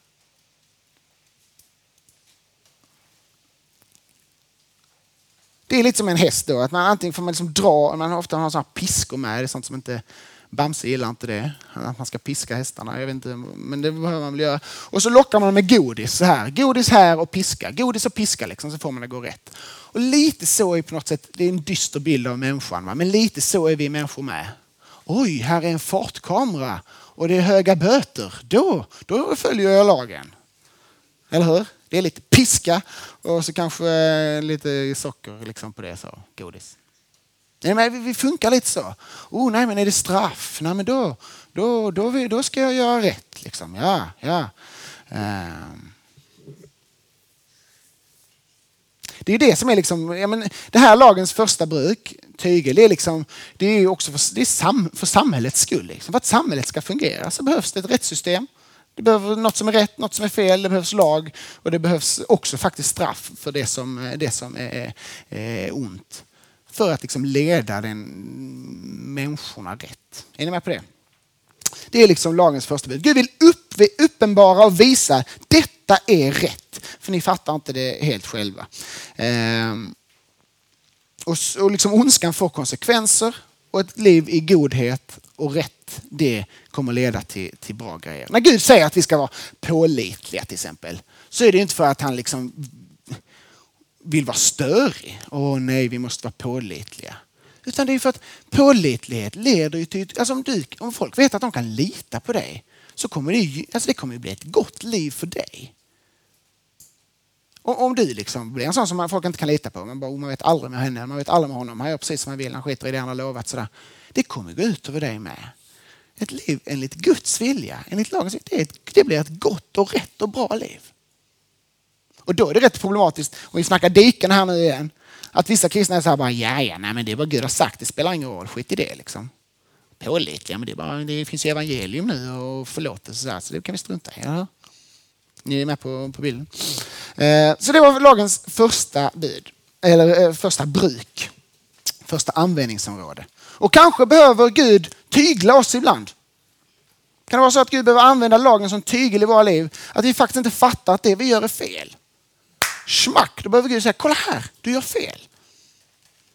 det är lite som en häst då. Att man antingen får man liksom dra, man har ofta har sådana piskor med. Det är sånt som inte Bamse gillar inte det. Att man ska piska hästarna. Jag vet inte, men det behöver man väl göra. Och så lockar man med godis så här. Godis här och piska. Godis och piska liksom, så får man det gå rätt. Och lite så är på något sätt, det är en dyster bild av människan. Va? Men lite så är vi människor med. Oj, här är en fartkamera och det är höga böter. Då, då följer jag lagen. Eller hur? Det är lite piska och så kanske eh, lite socker liksom på det. så Godis. Nej, men vi funkar lite så. Oh, nej, men är det straff? Nej, men då, då, då, då ska jag göra rätt. Liksom. Ja, ja. Um. Det är det som är liksom, ja, men det här lagens första bruk, tygel, det är, liksom, det är också för, det är sam, för samhällets skull. Liksom. För att samhället ska fungera så behövs det ett rättssystem. Det behövs något som är rätt, något som är fel, det behövs lag och det behövs också faktiskt straff för det som, eh, det som är, är ont. För att liksom leda den människorna rätt. Är ni med på det? Det är liksom lagens första bud. Gud vill upp, uppenbara och visa detta är rätt. För ni fattar inte det helt själva. Ehm, och, och liksom ondskan får konsekvenser och ett liv i godhet och rätt, det kommer leda till, till bra grejer. När Gud säger att vi ska vara pålitliga till exempel, så är det inte för att han liksom vill vara störig. Åh nej, vi måste vara pålitliga. Utan det är för att pålitlighet leder ju till... Alltså om, du, om folk vet att de kan lita på dig så kommer det, alltså det kommer bli ett gott liv för dig. Och om du liksom blir en sån som folk inte kan lita på, man, bara, oh, man vet aldrig med henne, man vet aldrig med honom, han gör precis som han vill, han skiter i det han har lovat. Sådär. Det kommer gå ut över dig med. Ett liv enligt Guds vilja, enligt lagen, det, det blir ett gott och rätt och bra liv. Och då är det rätt problematiskt, om vi snackar diken här nu igen, att vissa kristna är så här bara, ja, ja, nej, men det är vad Gud har sagt, det spelar ingen roll, skit i det liksom. Pålitliga, men det, är bara, det finns ju evangelium nu och förlåtelse så, här, så det kan vi strunta i. Ja. Ni är med på, på bilden. Eh, så det var lagens första bud, eller eh, första bruk, första användningsområde. Och kanske behöver Gud tygla oss ibland. Kan det vara så att Gud behöver använda lagen som tygel i våra liv? Att vi faktiskt inte fattar att det vi gör är fel. Schmack, då behöver Gud säga, kolla här, du gör fel.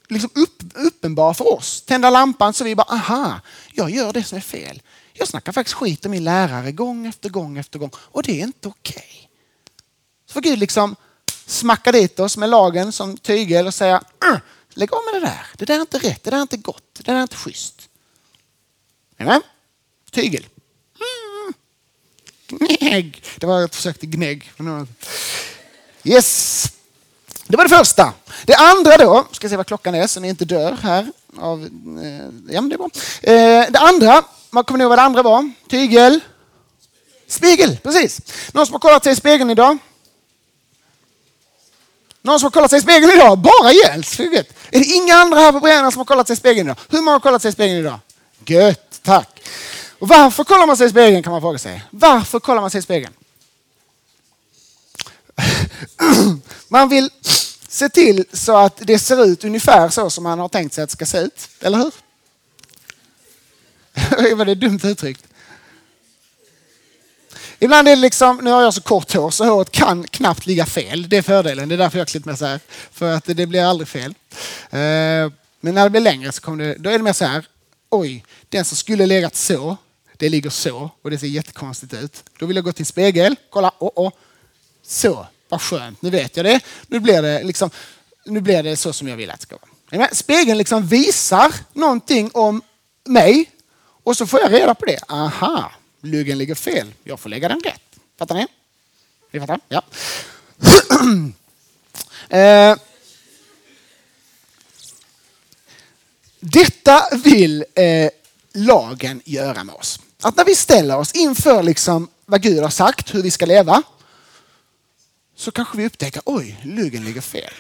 Liksom upp, uppenbar för oss. Tända lampan så vi bara, aha, jag gör det som är fel. Jag snackar faktiskt skit om min lärare gång efter gång efter gång och det är inte okej. Okay. Så får Gud liksom smacka dit oss med lagen som tygel och säga, äh, lägg av med det där. Det där är inte rätt, det där är inte gott, det där är inte schysst. Amen? Tygel. Mm. Gnägg. Det var ett försök till gnägg. Yes. Det var det första. Det andra då, ska se vad klockan är så ni inte dör här. Av, eh, ja, det är bra. Eh, det andra, man kommer ni ihåg vad det andra var? Tygel? Spegel, precis. Någon som har kollat sig i spegeln idag? Någon som har kollat sig i spegeln idag? Bara Jens, Är det inga andra här på Brännarna som har kollat sig i spegeln idag? Hur många har kollat sig i spegeln idag? Gött, tack. Och varför kollar man sig i spegeln kan man fråga sig. Varför kollar man sig i spegeln? (clears throat) Man vill se till så att det ser ut ungefär så som man har tänkt sig att det ska se ut. Eller hur? (laughs) Var det dumt uttryckt? Ibland är det liksom, nu har jag så kort hår så håret kan knappt ligga fel. Det är fördelen. Det är därför jag har klippt mig så här. För att det blir aldrig fel. Eh, men när det blir längre så kommer det, då är det mer så här. Oj, den som skulle legat så, det ligger så och det ser jättekonstigt ut. Då vill jag gå till en spegel, kolla, oh, oh. så vad skönt, nu vet jag det. Nu blir det, liksom, nu blir det så som jag vill att det ska vara. Spegeln liksom visar någonting om mig och så får jag reda på det. Aha, luggen ligger fel. Jag får lägga den rätt. Fattar ni? Ni fattar? Ja. (clears throat) eh. Detta vill eh, lagen göra med oss. Att när vi ställer oss inför liksom vad Gud har sagt, hur vi ska leva, så kanske vi upptäcker, oj, luggen ligger fel.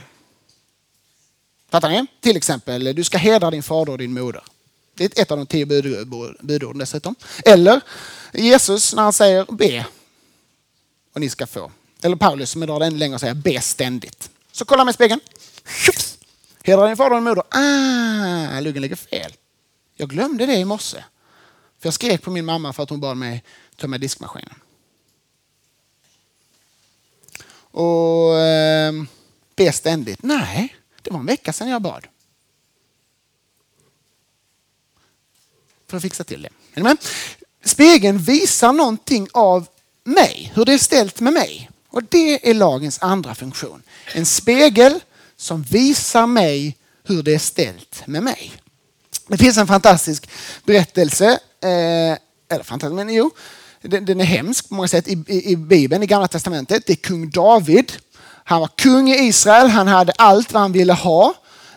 Fattar ni? Till exempel, du ska hedra din fader och din moder. Det är ett av de tio budorden dessutom. Eller Jesus när han säger be och ni ska få. Eller Paulus som drar det ännu längre och säger be ständigt. Så kolla med spegeln. Hedra din fader och din moder. Ah, luggen ligger fel. Jag glömde det i morse. För jag skrek på min mamma för att hon bad mig tömma diskmaskinen. och eh, be ständigt. Nej, Det var en vecka sedan jag bad. För att fixa till det. Amen. Spegeln visar någonting av mig, hur det är ställt med mig. Och det är lagens andra funktion. En spegel som visar mig hur det är ställt med mig. Det finns en fantastisk berättelse, eh, eller fantastisk, men jo, den, den, är hemsk på många sätt i, i, i Bibeln, i Gamla Testamentet. Det är kung David. Han var kung i Israel, han hade allt vad han ville ha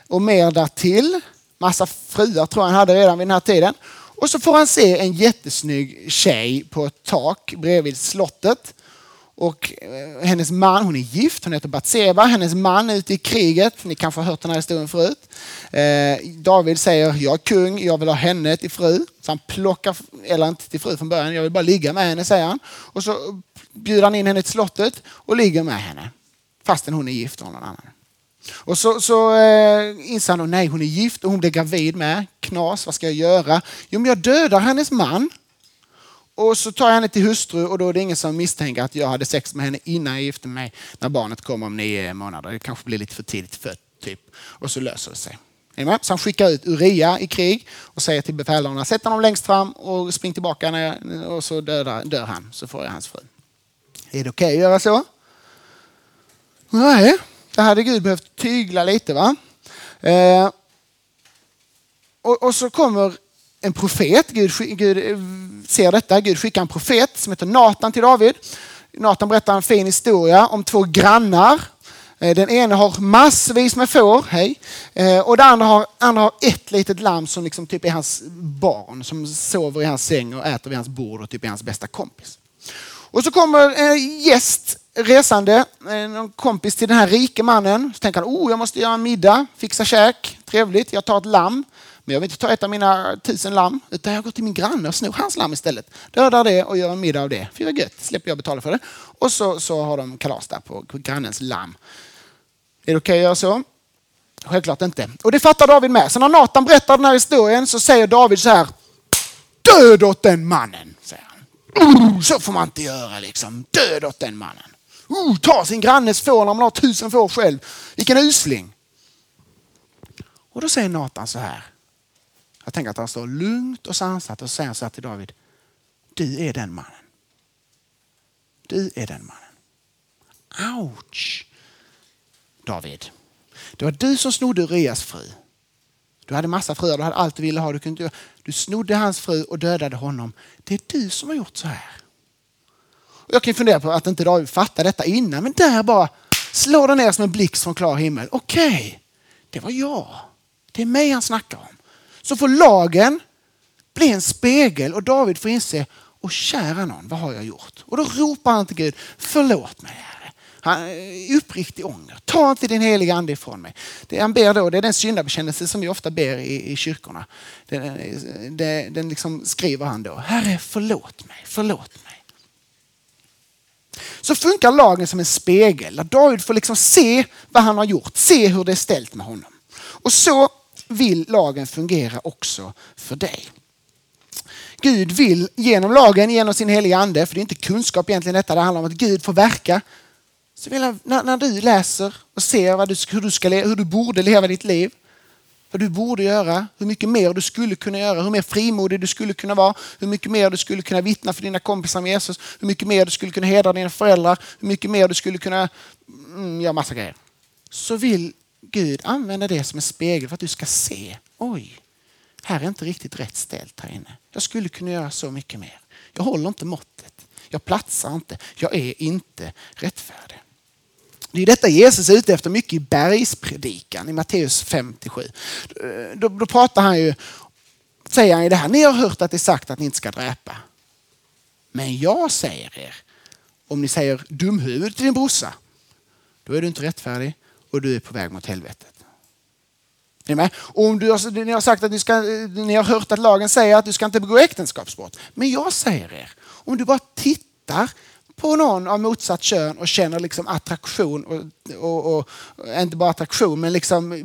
och mer därtill. Massa fruar tror jag han hade redan vid den här tiden. Och så får han se en jättesnygg tjej på ett tak bredvid slottet. Och eh, hennes man, hon är gift, hon heter Batseba. Hennes man är ute i kriget. Ni kanske har hört den här historien förut. Eh, David säger, jag är kung, jag vill ha henne till fru. Så han plockar, eller inte till fru från början, jag vill bara ligga med henne, säger han. Och så bjuder han in henne till slottet och ligger med henne. Fastän hon är gift med någon annan. Och så, så eh, inser han, nej hon är gift och hon blir gravid med. Knas, vad ska jag göra? Jo men jag dödar hennes man. Och så tar jag henne till hustru och då är det ingen som misstänker att jag hade sex med henne innan jag gifte mig. När barnet kommer om nio månader. Det kanske blir lite för tidigt fött. Typ. Och så löser det sig. Så han skickar ut Uria i krig och säger till befälhavarna, sätt honom längst fram och spring tillbaka när jag, och så dör, dör han. Så får jag hans fru. Är det okej okay att göra så? Nej, det hade Gud behövt tygla lite. va? Eh, och, och, så kommer en profet, Gud, Gud eh, ser detta, Gud skickar en profet som heter Natan till David. Natan berättar en fin historia om två grannar. Eh, den ena har massvis med får, hej. Eh, och den andra har, andra har ett litet lamm som liksom typ är hans barn, som sover i hans säng och äter vid hans bord och typ är hans bästa kompis. Och så kommer en gäst resande, eh, en kompis till den här rike mannen. Så tänker han, oh, jag måste göra en middag, fixa käk, trevligt, jag tar ett lamm. Men jag vill inte ta ett av mina tusen lamm, utan jag går till min granne och snor hans lamm istället. Dödar det och gör en middag av det. Fy vad gött, slipper jag betala för det. Och så, så har de kalas där på grannens lamm. Är det okej okay att göra så? Självklart inte. Och det fattar David med. Så när Nathan berättar den här historien så säger David så här. Död åt den mannen, säger han. Så får man inte göra liksom. Död åt den mannen. Uh, ta sin grannes får när man har tusen får själv. Vilken usling. Och då säger Nathan så här. Jag tänker att han står lugnt och sansat och säger så här till David. Du är den mannen. Du är den mannen. Ouch! David. Det var du som snodde Urias fru. Du hade massa fruar, du hade allt du ville ha. Du, kunde, du snodde hans fru och dödade honom. Det är du som har gjort så här. Jag kan fundera på att inte David fattade detta innan, men där bara slår det ner som en blixt från klar himmel. Okej, okay, det var jag. Det är mig han snackar om. Så får lagen bli en spegel och David får inse, och kära någon, vad har jag gjort? Och då ropar han till Gud, förlåt mig Herre. Han, är uppriktig ånger. Ta inte din heliga ande ifrån mig. Det han ber då, det är den syndabekännelse som vi ofta ber i, i kyrkorna. Den, eh, den, den liksom skriver han då. Herre, förlåt mig, förlåt mig. Så funkar lagen som en spegel där David får liksom se vad han har gjort, se hur det är ställt med honom. Och så vill lagen fungera också för dig. Gud vill genom lagen, genom sin heliga ande, för det är inte kunskap egentligen detta, det handlar om att Gud får verka. Så vill han, när, när du läser och ser vad du, hur, du ska, hur du borde leva ditt liv, vad du borde göra, hur mycket mer du skulle kunna göra, hur mer frimodig du skulle kunna vara, hur mycket mer du skulle kunna vittna för dina kompisar med Jesus, hur mycket mer du skulle kunna hedra dina föräldrar, hur mycket mer du skulle kunna mm, göra massa grejer. Så vill Gud använda det som en spegel för att du ska se, oj, här är inte riktigt rätt ställt här inne. Jag skulle kunna göra så mycket mer. Jag håller inte måttet. Jag platsar inte. Jag är inte rättfärdig. Det är detta Jesus är ute efter mycket i bergspredikan i Matteus 57. Då, då pratar han ju, säger han ju det här, ni har hört att det är sagt att ni inte ska dräpa. Men jag säger er, om ni säger dumhuvud till din brorsa, då är du inte rättfärdig och du är på väg mot helvetet. Är med? Och om du har, ni har sagt att ni, ska, ni har hört att lagen säger att du ska inte begå äktenskapsbrott. Men jag säger er, om du bara tittar på någon av motsatt kön och känner liksom attraktion, och, och, och, inte bara attraktion, men liksom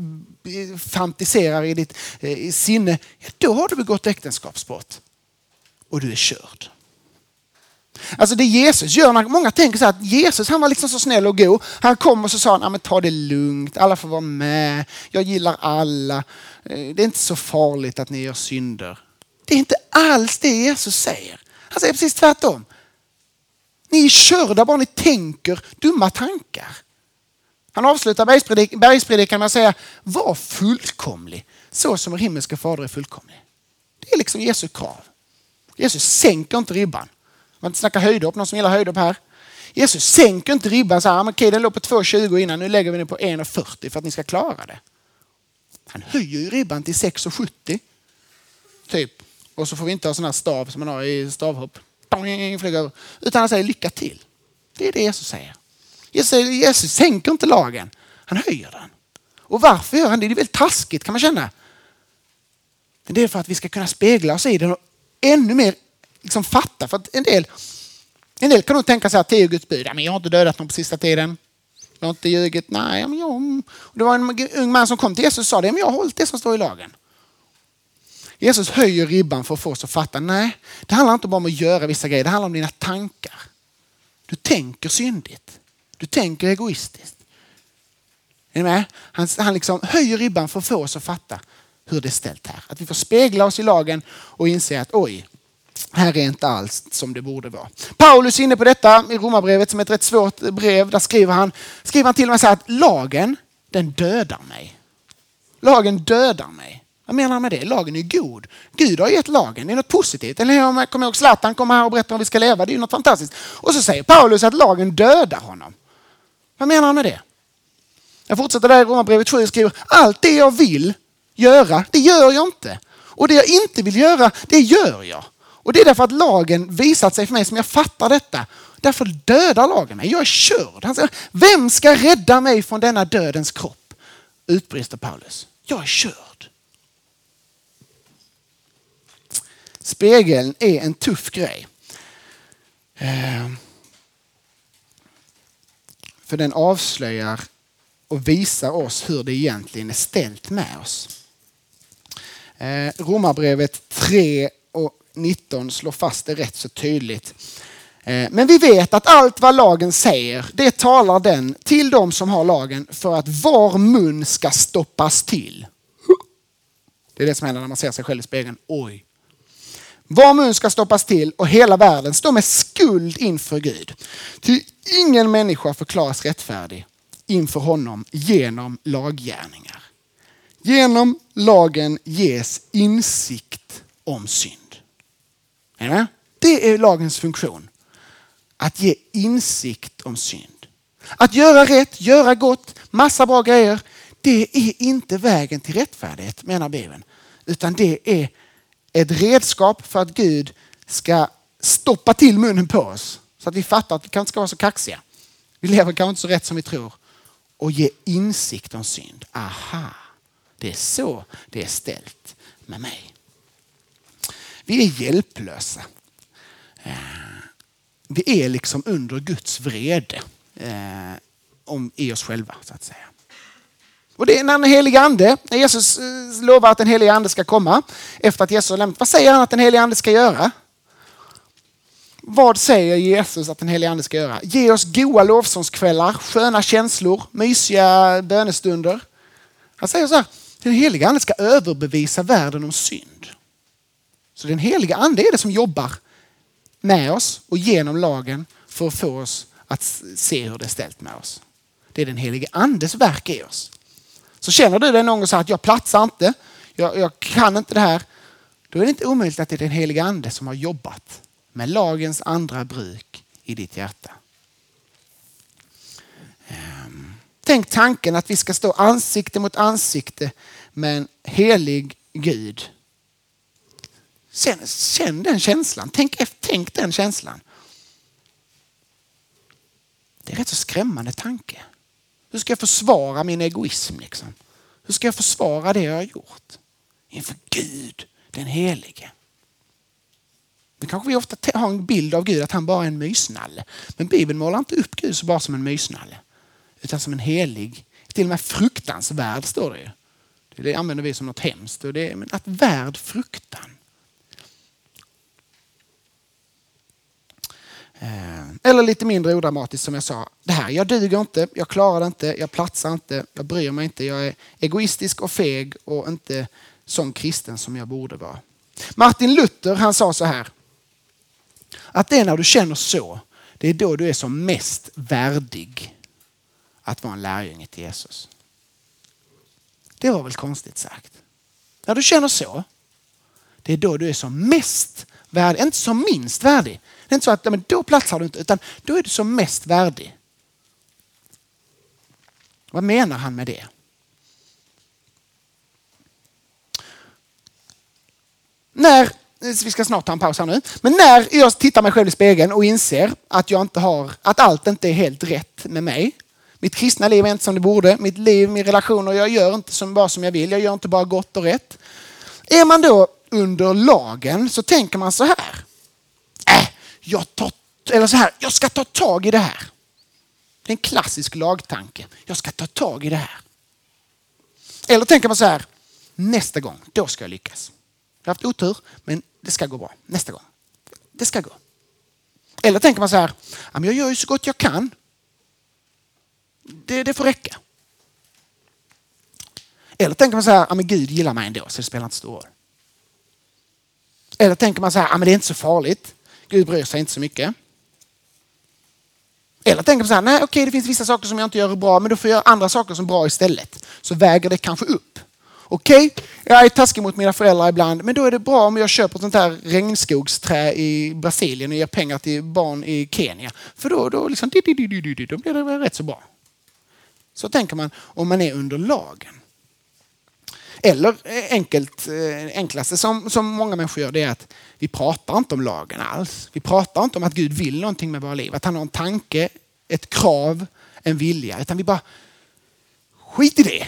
fantiserar i ditt eh, i sinne, då har du begått äktenskapsbrott. Och du är körd. Alltså det Jesus gör, många tänker så här att Jesus han var liksom så snäll och god. Han kom och så sa han, ta det lugnt, alla får vara med, jag gillar alla. Eh, det är inte så farligt att ni gör synder. Det är inte alls det Jesus säger. Han säger precis tvärtom. Ni är körda bara ni tänker dumma tankar. Han avslutar bergspredikan med att säga, var fullkomlig så som er himmelska fader är fullkomlig. Det är liksom Jesu krav. Jesus sänker inte ribban. Man inte snackar höjdhopp, någon som gillar höjdhopp här? Jesus sänker inte ribban så här, men okej den låg på 2,20 innan, nu lägger vi den på 1,40 för att ni ska klara det. Han höjer ju ribban till 6,70. Typ. Och så får vi inte ha sån här stav som man har i stavhopp. Utan han säger lycka till. Det är det Jesus säger. Jesus, Jesus sänker inte lagen, han höjer den. Och varför gör han det? Det är väldigt taskigt kan man känna. Men det är för att vi ska kunna spegla oss i den och ännu mer liksom fatta. För att en del, en del kan nog tänka sig att det är Guds bud. Men jag har inte dödat någon på sista tiden. Jag har inte ljugit. Nej, men jag... Det var en ung man som kom till Jesus och sa det. Men jag har hållit det som står i lagen. Jesus höjer ribban för att få oss att fatta. Nej, det handlar inte bara om att göra vissa grejer. Det handlar om dina tankar. Du tänker syndigt. Du tänker egoistiskt. Är ni med? Han, han liksom höjer ribban för att få oss att fatta hur det är ställt här. Att vi får spegla oss i lagen och inse att oj, här är inte alls som det borde vara. Paulus är inne på detta i Romarbrevet som är ett rätt svårt brev. Där skriver han, skriver han till och med så här att lagen, den dödar mig. Lagen dödar mig. Vad menar han med det? Lagen är god. Gud har gett lagen. Det är något positivt. Eller hur? kommer ihåg Zlatan kommer här och berättar om vi ska leva. Det är något fantastiskt. Och så säger Paulus att lagen dödar honom. Vad menar han med det? Jag fortsätter där i Romarbrevet 7 och skriver allt det jag vill göra, det gör jag inte. Och det jag inte vill göra, det gör jag. Och det är därför att lagen visat sig för mig som jag fattar detta. Därför dödar lagen mig. Jag är körd. Han säger, vem ska rädda mig från denna dödens kropp? Utbrister Paulus. Jag är körd. Spegeln är en tuff grej. Ehm, för den avslöjar och visar oss hur det egentligen är ställt med oss. Ehm, Romarbrevet 3 och 19 slår fast det rätt så tydligt. Ehm, men vi vet att allt vad lagen säger, det talar den till de som har lagen för att var mun ska stoppas till. Det är det som händer när man ser sig själv i spegeln. Oj. Var mun ska stoppas till och hela världen står med skuld inför Gud. Ty ingen människa förklaras rättfärdig inför honom genom laggärningar. Genom lagen ges insikt om synd. Är? Det är lagens funktion. Att ge insikt om synd. Att göra rätt, göra gott, massa bra grejer. Det är inte vägen till rättfärdighet menar Bibeln. Utan det är ett redskap för att Gud ska stoppa till munnen på oss. Så att vi fattar att vi kanske inte ska vara så kaxiga. Vi lever kanske inte så rätt som vi tror. Och ge insikt om synd. Aha, det är så det är ställt med mig. Vi är hjälplösa. Eh, vi är liksom under Guds vrede eh, om, i oss själva så att säga. Och det är när den helige ande, när Jesus eh, lovar att den helige ande ska komma efter att Jesus har lämnat. Vad säger han att den helige ande ska göra? Vad säger Jesus att den helige ande ska göra? Ge oss goa lovsångskvällar, sköna känslor, mysiga bönestunder. Han säger så här, den helige ande ska överbevisa världen om synd. Så den heliga ande är det som jobbar med oss och genom lagen för att få oss att se hur det är ställt med oss. Det är den helige andes verk i oss. Så känner du dig någon gång så att jag platsar inte, jag, jag kan inte det här. Då är det inte omöjligt att det är den heliga ande som har jobbat med lagens andra bruk i ditt hjärta. Ehm, tänk tanken att vi ska stå ansikte mot ansikte med en helig Gud. Känn, känn den känslan. Tänk, tänk den känslan. Det är en rätt så skrämmande tanke. Hur ska jag försvara min egoism? Liksom? Hur ska jag försvara det jag har gjort? Inför Gud, den helige. Nu kanske vi ofta har en bild av Gud att han bara är en mysnalle. Men Bibeln målar inte upp Gud så bara som en mysnalle. Utan som en helig, till och med fruktansvärd står det ju. Det använder vi som något hemskt. Och det är, men att värd fruktan. Eh, eller lite mindre odramatiskt som jag sa. Det här, jag duger inte, jag klarar det inte, jag platsar inte, jag bryr mig inte, jag är egoistisk och feg och inte sån kristen som jag borde vara. Martin Luther han sa så här. Att det är när du känner så, det är då du är som mest värdig att vara en lärjunge till Jesus. Det var väl konstigt sagt. När du känner så, det är då du är som mest värdig, inte som minst värdig. Det är inte så att men då platsar du inte, utan då är du som mest värdig. Vad menar han med det? När, vi ska snart ta en paus här nu, men när jag tittar mig själv i spegeln och inser att, jag inte har, att allt inte är helt rätt med mig. Mitt kristna liv är inte som det borde. Mitt liv, min relation och jag gör inte som, bara som jag vill. Jag gör inte bara gott och rätt. Är man då under lagen så tänker man så här. Jag, tar, eller så här, jag ska ta tag i det här. Det är en klassisk lagtanke. Jag ska ta tag i det här. Eller tänker man så här. Nästa gång, då ska jag lyckas. Jag har haft otur, men det ska gå bra. Nästa gång. Det ska gå. Eller tänker man så här. Jag gör ju så gott jag kan. Det, det får räcka. Eller tänker man så här. Men Gud gillar mig ändå, så det spelar inte stor roll. Eller tänker man så här, men det är inte så farligt. Gud bryr sig inte så mycket. Eller tänker man så här, nej okej det finns vissa saker som jag inte gör bra men då får jag göra andra saker som bra istället. Så väger det kanske upp. Okej, jag är taskig mot mina föräldrar ibland men då är det bra om jag köper ett sånt här regnskogsträ i Brasilien och ger pengar till barn i Kenya. För då, då, liksom, då blir det rätt så bra. Så tänker man om man är under lagen. Eller eh, enkelt, eh, enklaste som, som många människor gör det är att vi pratar inte om lagen alls. Vi pratar inte om att Gud vill någonting med våra liv. Att han har en tanke, ett krav, en vilja. Utan vi bara skit i det.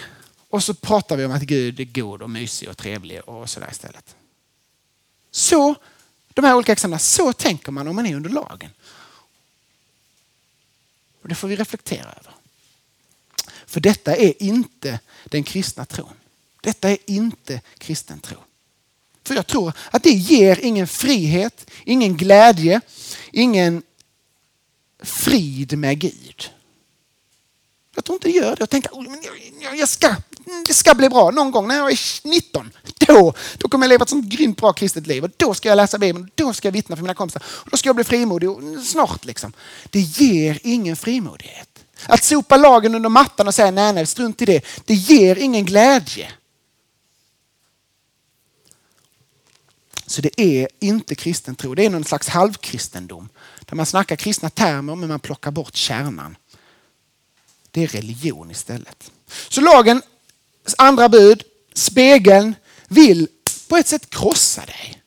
Och så pratar vi om att Gud är god och mysig och trevlig och sådär istället. Så, de här olika exemplen, så tänker man om man är under lagen. Och det får vi reflektera över. För detta är inte den kristna tron. Detta är inte kristen tro. För jag tror att det ger ingen frihet, ingen glädje, ingen frid med Gud. Jag tror inte det gör det. Jag tänker att jag ska, det ska bli bra någon gång när jag är 19. Då, då kommer jag leva ett sånt grymt bra kristet liv. Och då ska jag läsa Bibeln. Då ska jag vittna för mina kompisar. Och då ska jag bli frimodig. snart liksom. Det ger ingen frimodighet. Att sopa lagen under mattan och säga nej, nej, strunt i det. Det ger ingen glädje. Så det är inte kristen tro, det är någon slags halvkristendom. Där man snackar kristna termer men man plockar bort kärnan. Det är religion istället. Så lagens andra bud, spegeln, vill på ett sätt krossa dig.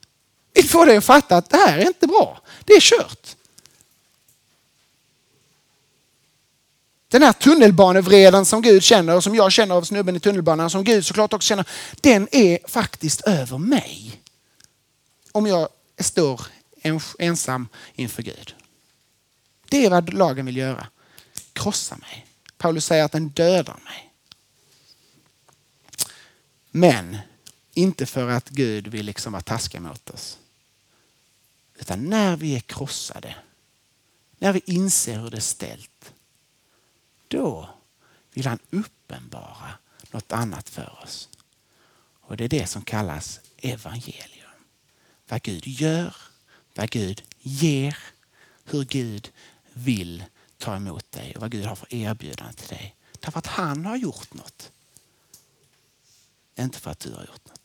Vill få dig att fatta att det här är inte bra. Det är kört. Den här tunnelbanevreden som Gud känner och som jag känner av snubben i tunnelbanan, som Gud såklart också känner, den är faktiskt över mig om jag står ensam inför Gud. Det är vad lagen vill göra. Krossa mig. Paulus säger att den dödar mig. Men inte för att Gud vill liksom vara taskig mot oss. Utan när vi är krossade, när vi inser hur det är ställt, då vill han uppenbara något annat för oss. Och det är det som kallas evangelium vad Gud gör, vad Gud ger, hur Gud vill ta emot dig och vad Gud har för erbjudande till dig. Därför att han har gjort något. Inte för att du har gjort något.